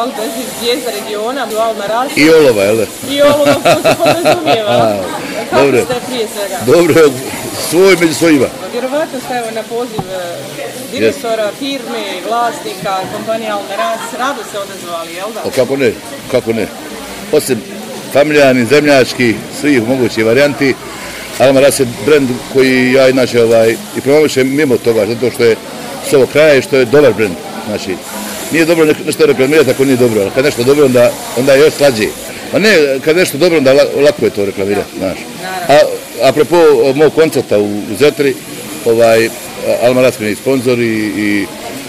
ali bez zvijezda regiona, u Almaraz. I olova, jel? I olova, to se podrazumijeva. Kako dobro. ste prije svega? Dobro, svoj među svojima. Vjerovatno ste evo na poziv e, direktora, firme, vlasnika, kompanija Almaraz, rado se odazvali, jel da? O kako ne, kako ne. Osim familijarni, zemljački, svih mogućih varijanti, Almaraz je brend koji ja inače ovaj, i promovišem mimo toga, zato što je s ovog kraja i što je dobar brend. Znači, nije dobro ne- nešto reklamirati ako nije dobro, ali kad nešto dobro, onda, onda je još slađe. Ma ne, kad nešto dobro, onda la- lako je to reklamirati, znaš. A, apropo mog koncerta u, u Zetri, ovaj, Almaraz mi je sponsor i, i,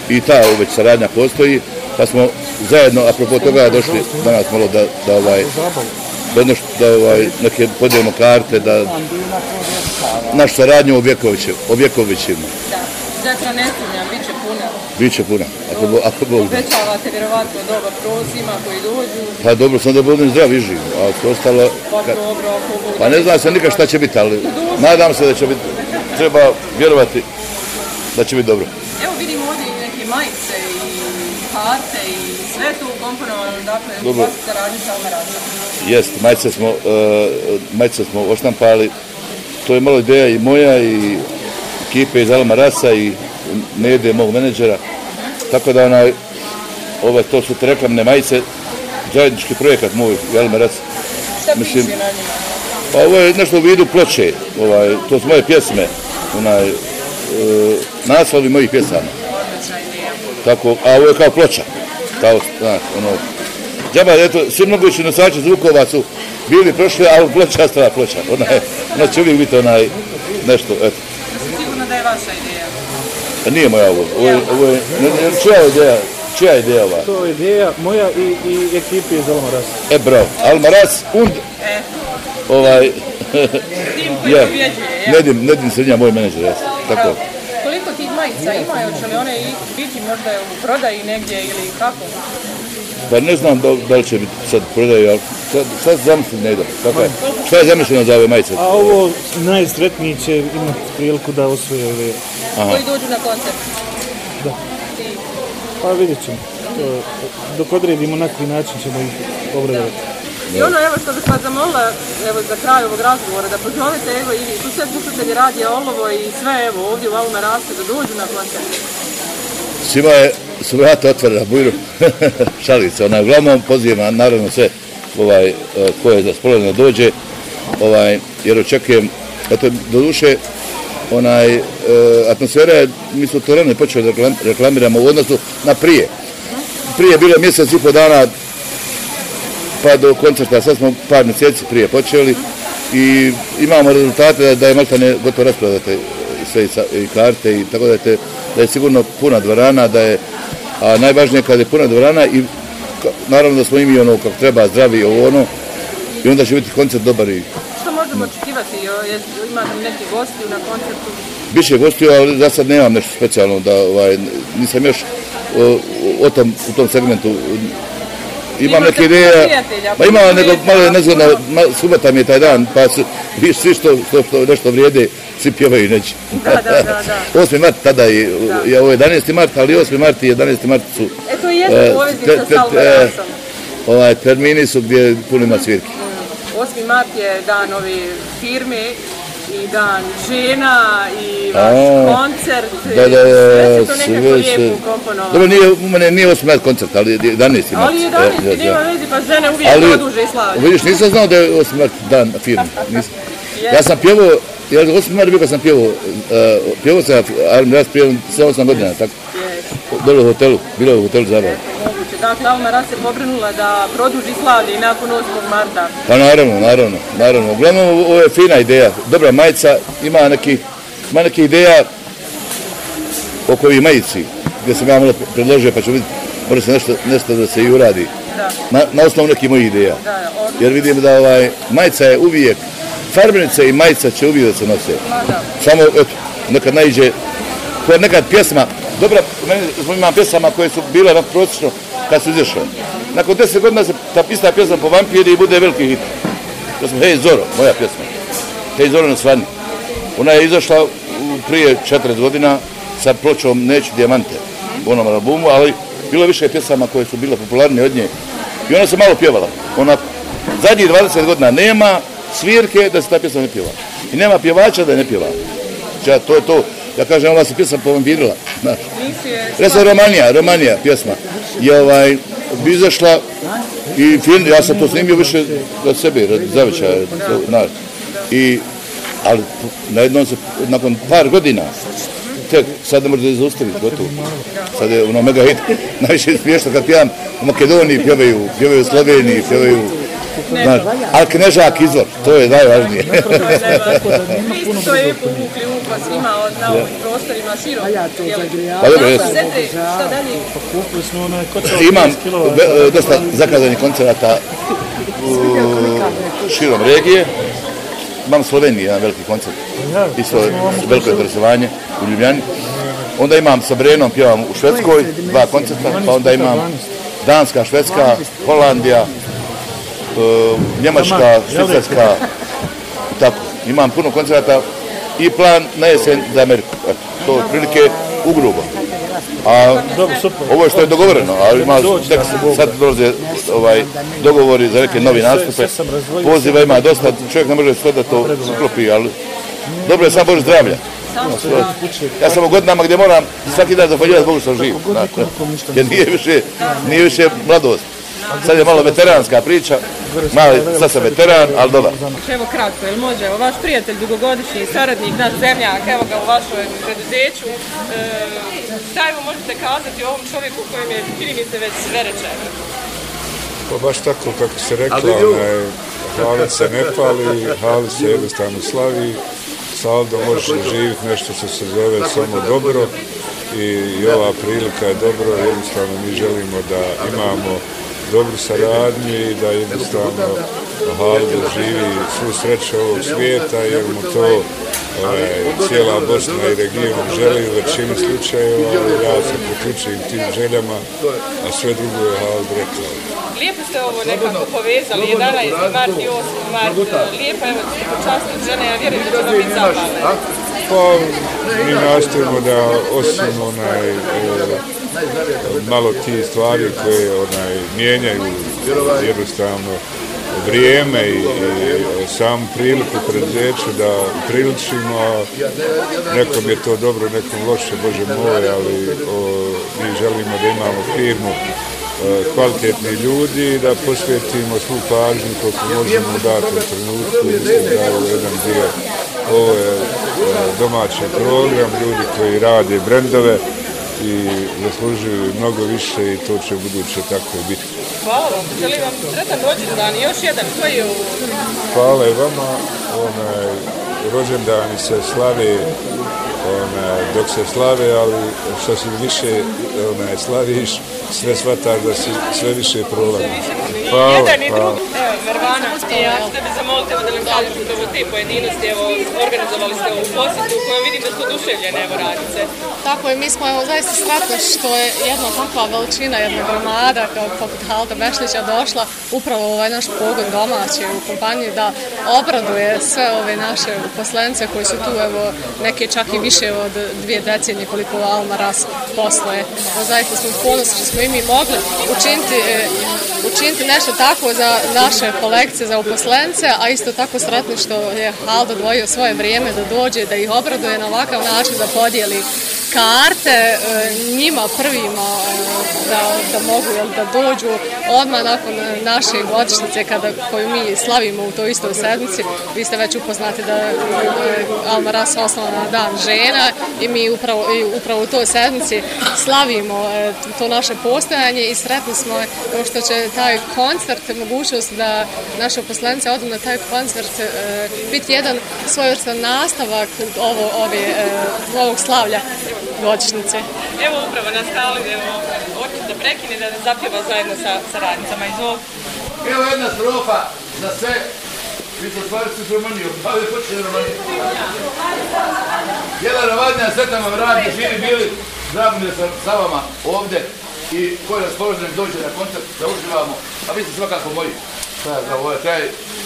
i ta već saradnja postoji, pa smo zajedno, apropo toga, došli danas malo da, da ovaj, da, jedno što- da ovaj, neke podijelimo karte, da našu saradnju objektovićemo. objektovićemo. Da. Zetra ne sumnjam, bit će puna. Biće puna, ako, bo, ako Bog da. Obećavate vjerovatno dobar prozima koji dođu, Pa dobro, sam da budem zdrav i živ, a to ostalo... pa ka- dobro, ako bude. Pa ne znam se nikad šta će biti, ali nadam se da će biti, treba vjerovati da će biti dobro. Evo vidimo ovdje i neke majice i karte i sve to ukomponovano, dakle, u Dobro. vas saradnji sa Almarazom. Jest, majice smo, uh, majice smo oštampali, to je malo ideja i moja i ekipe iz Alma Rasa i Nede, mog menadžera. Tako da onaj, ove, to su te reklamne majice, zajednički projekat moj i Alma Rasa. Šta Mislim- piše na njima? Pa ovo je nešto u vidu ploče, ovaj, to su moje pjesme, onaj, e, naslovi mojih pjesama. Tako, a ovo je kao ploča. Kao, znaš, ono, džaba, eto, svi mogući nosači zvukova su bili prošli, ali ploča stara ploča. Ona, je, ona će uvijek biti onaj, nešto, eto. Ja sam sigurna da je vaša ideja. A nije moja ovo, ovo je, ovo je, ne, ne, čija je ideja, čija je ideja ova? To je ideja moja i, i ekipe iz Almaraz. E, bravo, Almaraz und, E, ovaj, tim koji je, pobjeđuje, jel? Nedim, Nedim Srednja, moj menadžer, jes, tako. Koliko tih majica ima, hoće li one i biti možda u prodaji negdje ili kako? Pa ne znam da, da li će biti sad prodaju, ali sad, sad zamisliti ne ide. Kako je? Šta je zamišljeno za ove majice? A ovo najsretniji će imati priliku da osvoje ove. Koji dođu na koncert? Pa vidjet ćemo. To, dok odredimo na koji način ćemo ih obradovati. I ono evo što bih vas zamolila, evo za kraj ovog razgovora, da pozovete evo i tu sve slušatelji radija Olovo i sve evo ovdje u Alma Raste da dođu na koncert. Svima je, su vrata otvorena, bujru, šalice, ona onaj, uglavnom poziva naravno sve ovaj, ko je da dođe, ovaj, jer očekujem, eto, do duše, onaj, e, atmosfera je, mi smo to rano počeli da reklam, reklamiramo u odnosu na prije. Prije je bilo mjesec i po dana pa do koncerta, sad smo par mjeseci prije počeli i imamo rezultate da, da je maltene gotovo rasprodate sve i, sa- i karte i tako da je, te, da je sigurno puna dvorana, da je a najvažnije kad je puna dvorana i naravno da smo i mi ono kako treba zdravi ovo ono i onda će biti koncert dobar i Što možemo očekivati? Li neki gosti na koncertu? Biće gostiju, ali za sad nemam nešto specijalno da ovaj, nisam još o, o tom, u tom segmentu imam neke ideje, pa puno ima nego malo ma, subota mi je taj dan, pa su, vi svi što, što, što nešto vrijede, svi pjevaju neći. Da, da, da, da. 8. mart tada je, je ovo 11. mart, ali 8. mart i 11. mart su E to je jedna E, poveznica sa Alma e, ovaj, termini su gdje puno ima svirki. 8. mart je dan ove firme i dan žena i vaš A, koncert. Da, da, sve se to sve nekako lijepo ukomponovalo. Dobro, nije, u mene nije 8. mart koncert, ali je 11. mart. Ali 11. E, da, nema da. veze, pa žene uvijek Ali, produže i slave. vidiš, nisam znao da je 8. mart dan firme. Nisam. Ja sam pjevao, jer 8. mart bio kad sam pjevao, uh, pjevao sam Armin Ras prije 7-8 godina, tako, Je, dole u hotelu, bilo je u hotelu Zabava. Moguće. Dakle, Alma Ras se pobrinula da produži slavlje i nakon 8. marta. Pa naravno, naravno, naravno. Uglavnom, ovo je fina ideja, dobra majica, ima neki, ima neki ideja oko ovih majici, gdje sam ja malo predložio, pa ću vidjeti, mora se nešto, nešto da se i uradi. Da, Na, na osnovu nekih mojih ideja. da, odlično. Jer vidim da ovaj, majica je uvijek, farbenice i majica će uvijek da se nose. Ma da. Samo, eto, nekad najđe, koja nekad pjesma, dobra, meni imam pjesama koje su bile prosječno kad su izašle. Nakon deset godina se ta ista pjesma po vampiri i bude veliki hit. To smo Hej Zoro, moja pjesma. Hej Zoro na svani. Ona je izašla prije 40 godina sa pločom Neću dijamante u onom albumu, ali bilo je više pjesama koje su bile popularne od nje. I ona se malo pjevala. Ona zadnjih 20 godina nema svirke da se ta pjesma ne pjeva. I nema pjevača da ne pjeva. Znači, ja, to je to. Ja kažem, ona se pjesma povampirila. Znaš. Nisi Romanija, Romanija pjesma. I ovaj, bi izašla i film, ja sam to snimio više za sebe, radi zaveća, znaš. I, ali na jednom se, nakon par godina, tek sad ne može da zaustaviti, gotovo. Sad je ono mega hit, najviše smiješno kad pijam u Makedoniji, pjevaju, pjevaju u Sloveniji, pjevaju, znaš, ali knežak izvor, to je najvažnije. Vi ste to je povukli u vas ima od na ovim prostorima širom. Pa dobro, jesu. Šta dalje? Imam 50 kilova. ve- e, dosta zakazanih koncerata širom regije. Imam Sloveniji jedan veliki koncert. Ja, Isto to veliko interesovanje u Ljubljani. Onda imam sa Brenom, pjevam u Švedskoj, dva koncerta, pa onda imam Danska, Švedska, Holandija, e, Njemačka, Švicarska, tako. Imam puno koncerata i plan na jesen za Ameriku. Eto, to je prilike ugrubo. A Dobro, super. ovo je što je dogovoreno, ali ima tek sad dolaze ovaj, dogovori za neke novi nastupe. Poziva ima dosta, čovjek ne može sve da to sklopi, ali dobro je sam Bože zdravlja. Ja sam u godinama gdje moram svaki dan zahvaljivati Bogu što sam živ. znate. Jer nije više, nije više mladost. Sad je malo veteranska priča, mali, sad sam veteran, ali dobar. Evo kratko, jel može, evo vaš prijatelj, dugogodišnji saradnik, naš zemljak, evo ga u vašoj preduzeću. E, šta evo možete kazati o ovom čovjeku kojem je, čini mi se, već sve rečeno? Pa baš tako kako se rekla, onaj, Halit se ne pali, Halit se jednostavno slavi, saldo možeš živjeti nešto što se zove samo dobro i, i ova prilika je dobro, jednostavno mi želimo da imamo dobru saradnju i da jednostavno Haldo živi svu sreću ovog svijeta jer mu to ovaj, cijela Bosna i region želi u većini slučajeva, ali ja se priključujem tim željama, a sve drugo je Haldo rekao. Lijepo ste ovo nekako povezali, 11. mart i 8. mart. Lijepo, evo, počastiti žene, ja vjerujem da će vam biti zabavno. Pa, mi nastojimo da osim onaj, e, malo ti stvari koje onaj, mijenjaju jednostavno vrijeme i, i sam priliku preduzeću da priličimo, nekom je to dobro, nekom loše, Bože moj, ali o, mi želimo da imamo firmu e, kvalitetni ljudi da posvetimo svu pažnju koliko možemo u datom trenutku. Mislim da je jedan dio, ovo je e, domaći program, ljudi koji rade brendove i zaslužuju mnogo više i to će u buduće tako i biti. Hvala vam, želim vam sretan rođendan i još jedan, koji je u... Hvala i vama, onaj, rođendani se slave onaj, dok se slave, ali što si više onaj, slaviš, sve shvataš da si sve više prolaziš. Hvala, hvala. Mervana, ja ću da bi zamolite evo, da nam kažete ovo te pojedinosti, evo, organizovali ste ovu posjetu u kojoj vidim da su oduševljene, evo, radice. Tako je, mi smo evo, zaista sretni što je jedna takva veličina, jedna gromada kao poput Halda Bešlića došla upravo u ovaj naš pogon domaći u kompaniji da obraduje sve ove naše uposlence koji su tu, evo, neke čak i više od dvije decenije koliko Alma Ras posluje. Evo, zaista smo ponosni što smo i mi mogli učiniti, e, učiniti nešto tako za naše kolekcije, za uposlence, a isto tako sretni što je Haldo dvojio svoje vrijeme da dođe, da ih obraduje na ovakav način, da podijeli karte e, njima prvima e, da, da mogu jel, da dođu odmah nakon naše godišnjice kada, koju mi slavimo u toj istoj sedmici. Vi ste već upoznati da je Alma Ras osnovana na dan žena i mi upravo, i upravo u toj sedmici slavimo e, to naše postojanje i sretni smo što će taj koncert, mogućnost da naše uposlenice odu na taj koncert biti jedan svojevrstan nastavak ovo, ove, ovog slavlja godišnjice. Evo upravo na skali, evo, hoćete da prekine da zapjeva zajedno sa, sa radnicama. Izvolite. Evo jedna strofa za sve. Vi ste stvari su Romaniju, pa vi počeli Romaniju. Jedan ravadnja sretan vam radi, živi bili, mi je sa, sa vama ovde i ko je raspoložen dođe na koncert da uživamo, a vi ste svakako moji. Ovaj kraj,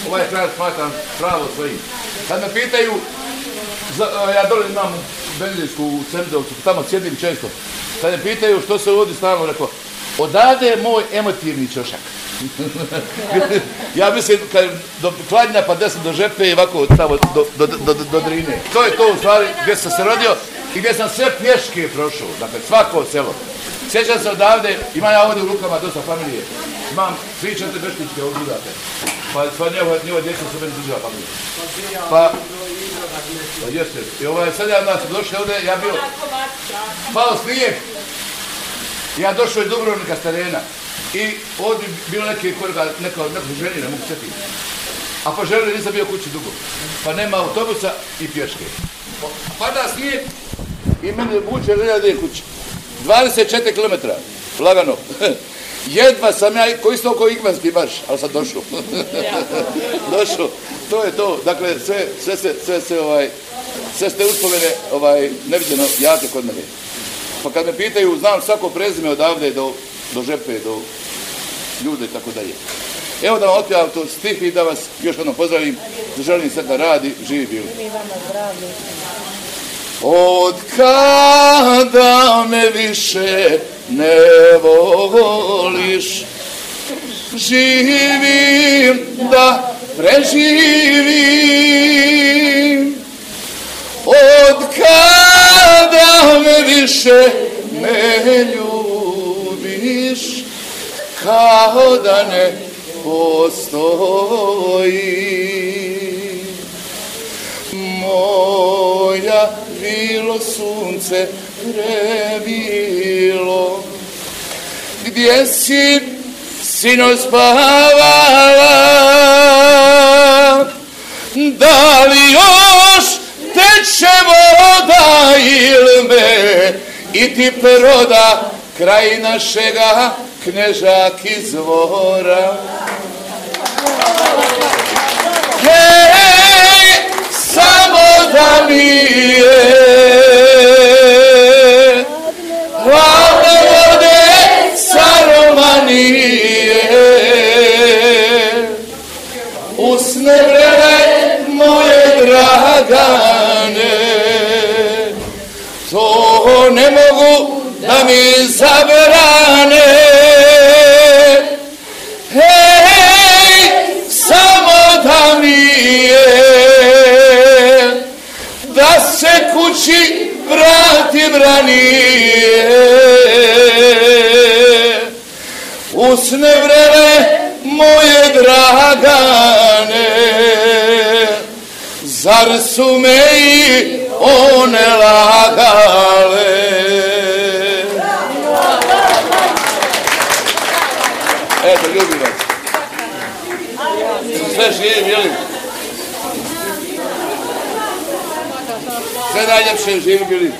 ovaj kraj smatram pravo svojim. Kad me pitaju, za, ja dole imam Beljinsku u Cemdovcu, tamo sjedim često. Kad me pitaju što se uvodi stalno, rekao, Odade je moj emotivni čošak. ja mislim, kad do kladnja pa desno do žepe i ovako tamo do, do, do, do, do drine. To je to u stvari gdje sam se rodio i gdje sam sve pješke prošao. Dakle, svako selo. Sjećam se odavde, imam ja ovdje u rukama dosta familije. Imam tri četiri beštičke ovdje. Dakle. Pa sva njeva, njeva djeca su meni država familije. Pa, pa jeste. I ovaj, sad ja nas došli ovdje, ja bio pao snijeg. Ja došao iz Dubrovnika s terena. I ovdje bilo neke korga, neka, neka ženi, ne mogu sjetiti. A pa želi nisam bio kući dugo. Pa nema autobusa i pješke. Pada snijeg i mene vuče želja da je kući. 24 km, lagano. Jedva sam ja, koji ste oko Igmanski marš, ali sam došao. došao, to je to. Dakle, sve, sve, sve, sve, sve, ovaj, sve ste uspomene ovaj, neviđeno jake kod mene. Pa kad me pitaju, znam svako prezime odavde do, do žepe, do ljude i tako dalje. Evo da vam otpijavam to stih i da vas još jednom pozdravim. Želim sve da radi, živi bili. Mi vama zdravlje. Od kada me više ne voliš, živim da preživim. Od kada me više ne ljubiš, kao da ne postoji. Moja bilo sunce prebilo, gdje si sino spavala, da li još teče voda ili me i ti proda kraj našega knežak izvora. Hej, samo da mi je mi zabrane. Hej, samo da nije da se kući vratim ranije. Usne vreme moje dragane, zar su me i one lagale? Eto, ljubim vas. Sve živim, jelim? Sve najljepše živi bili.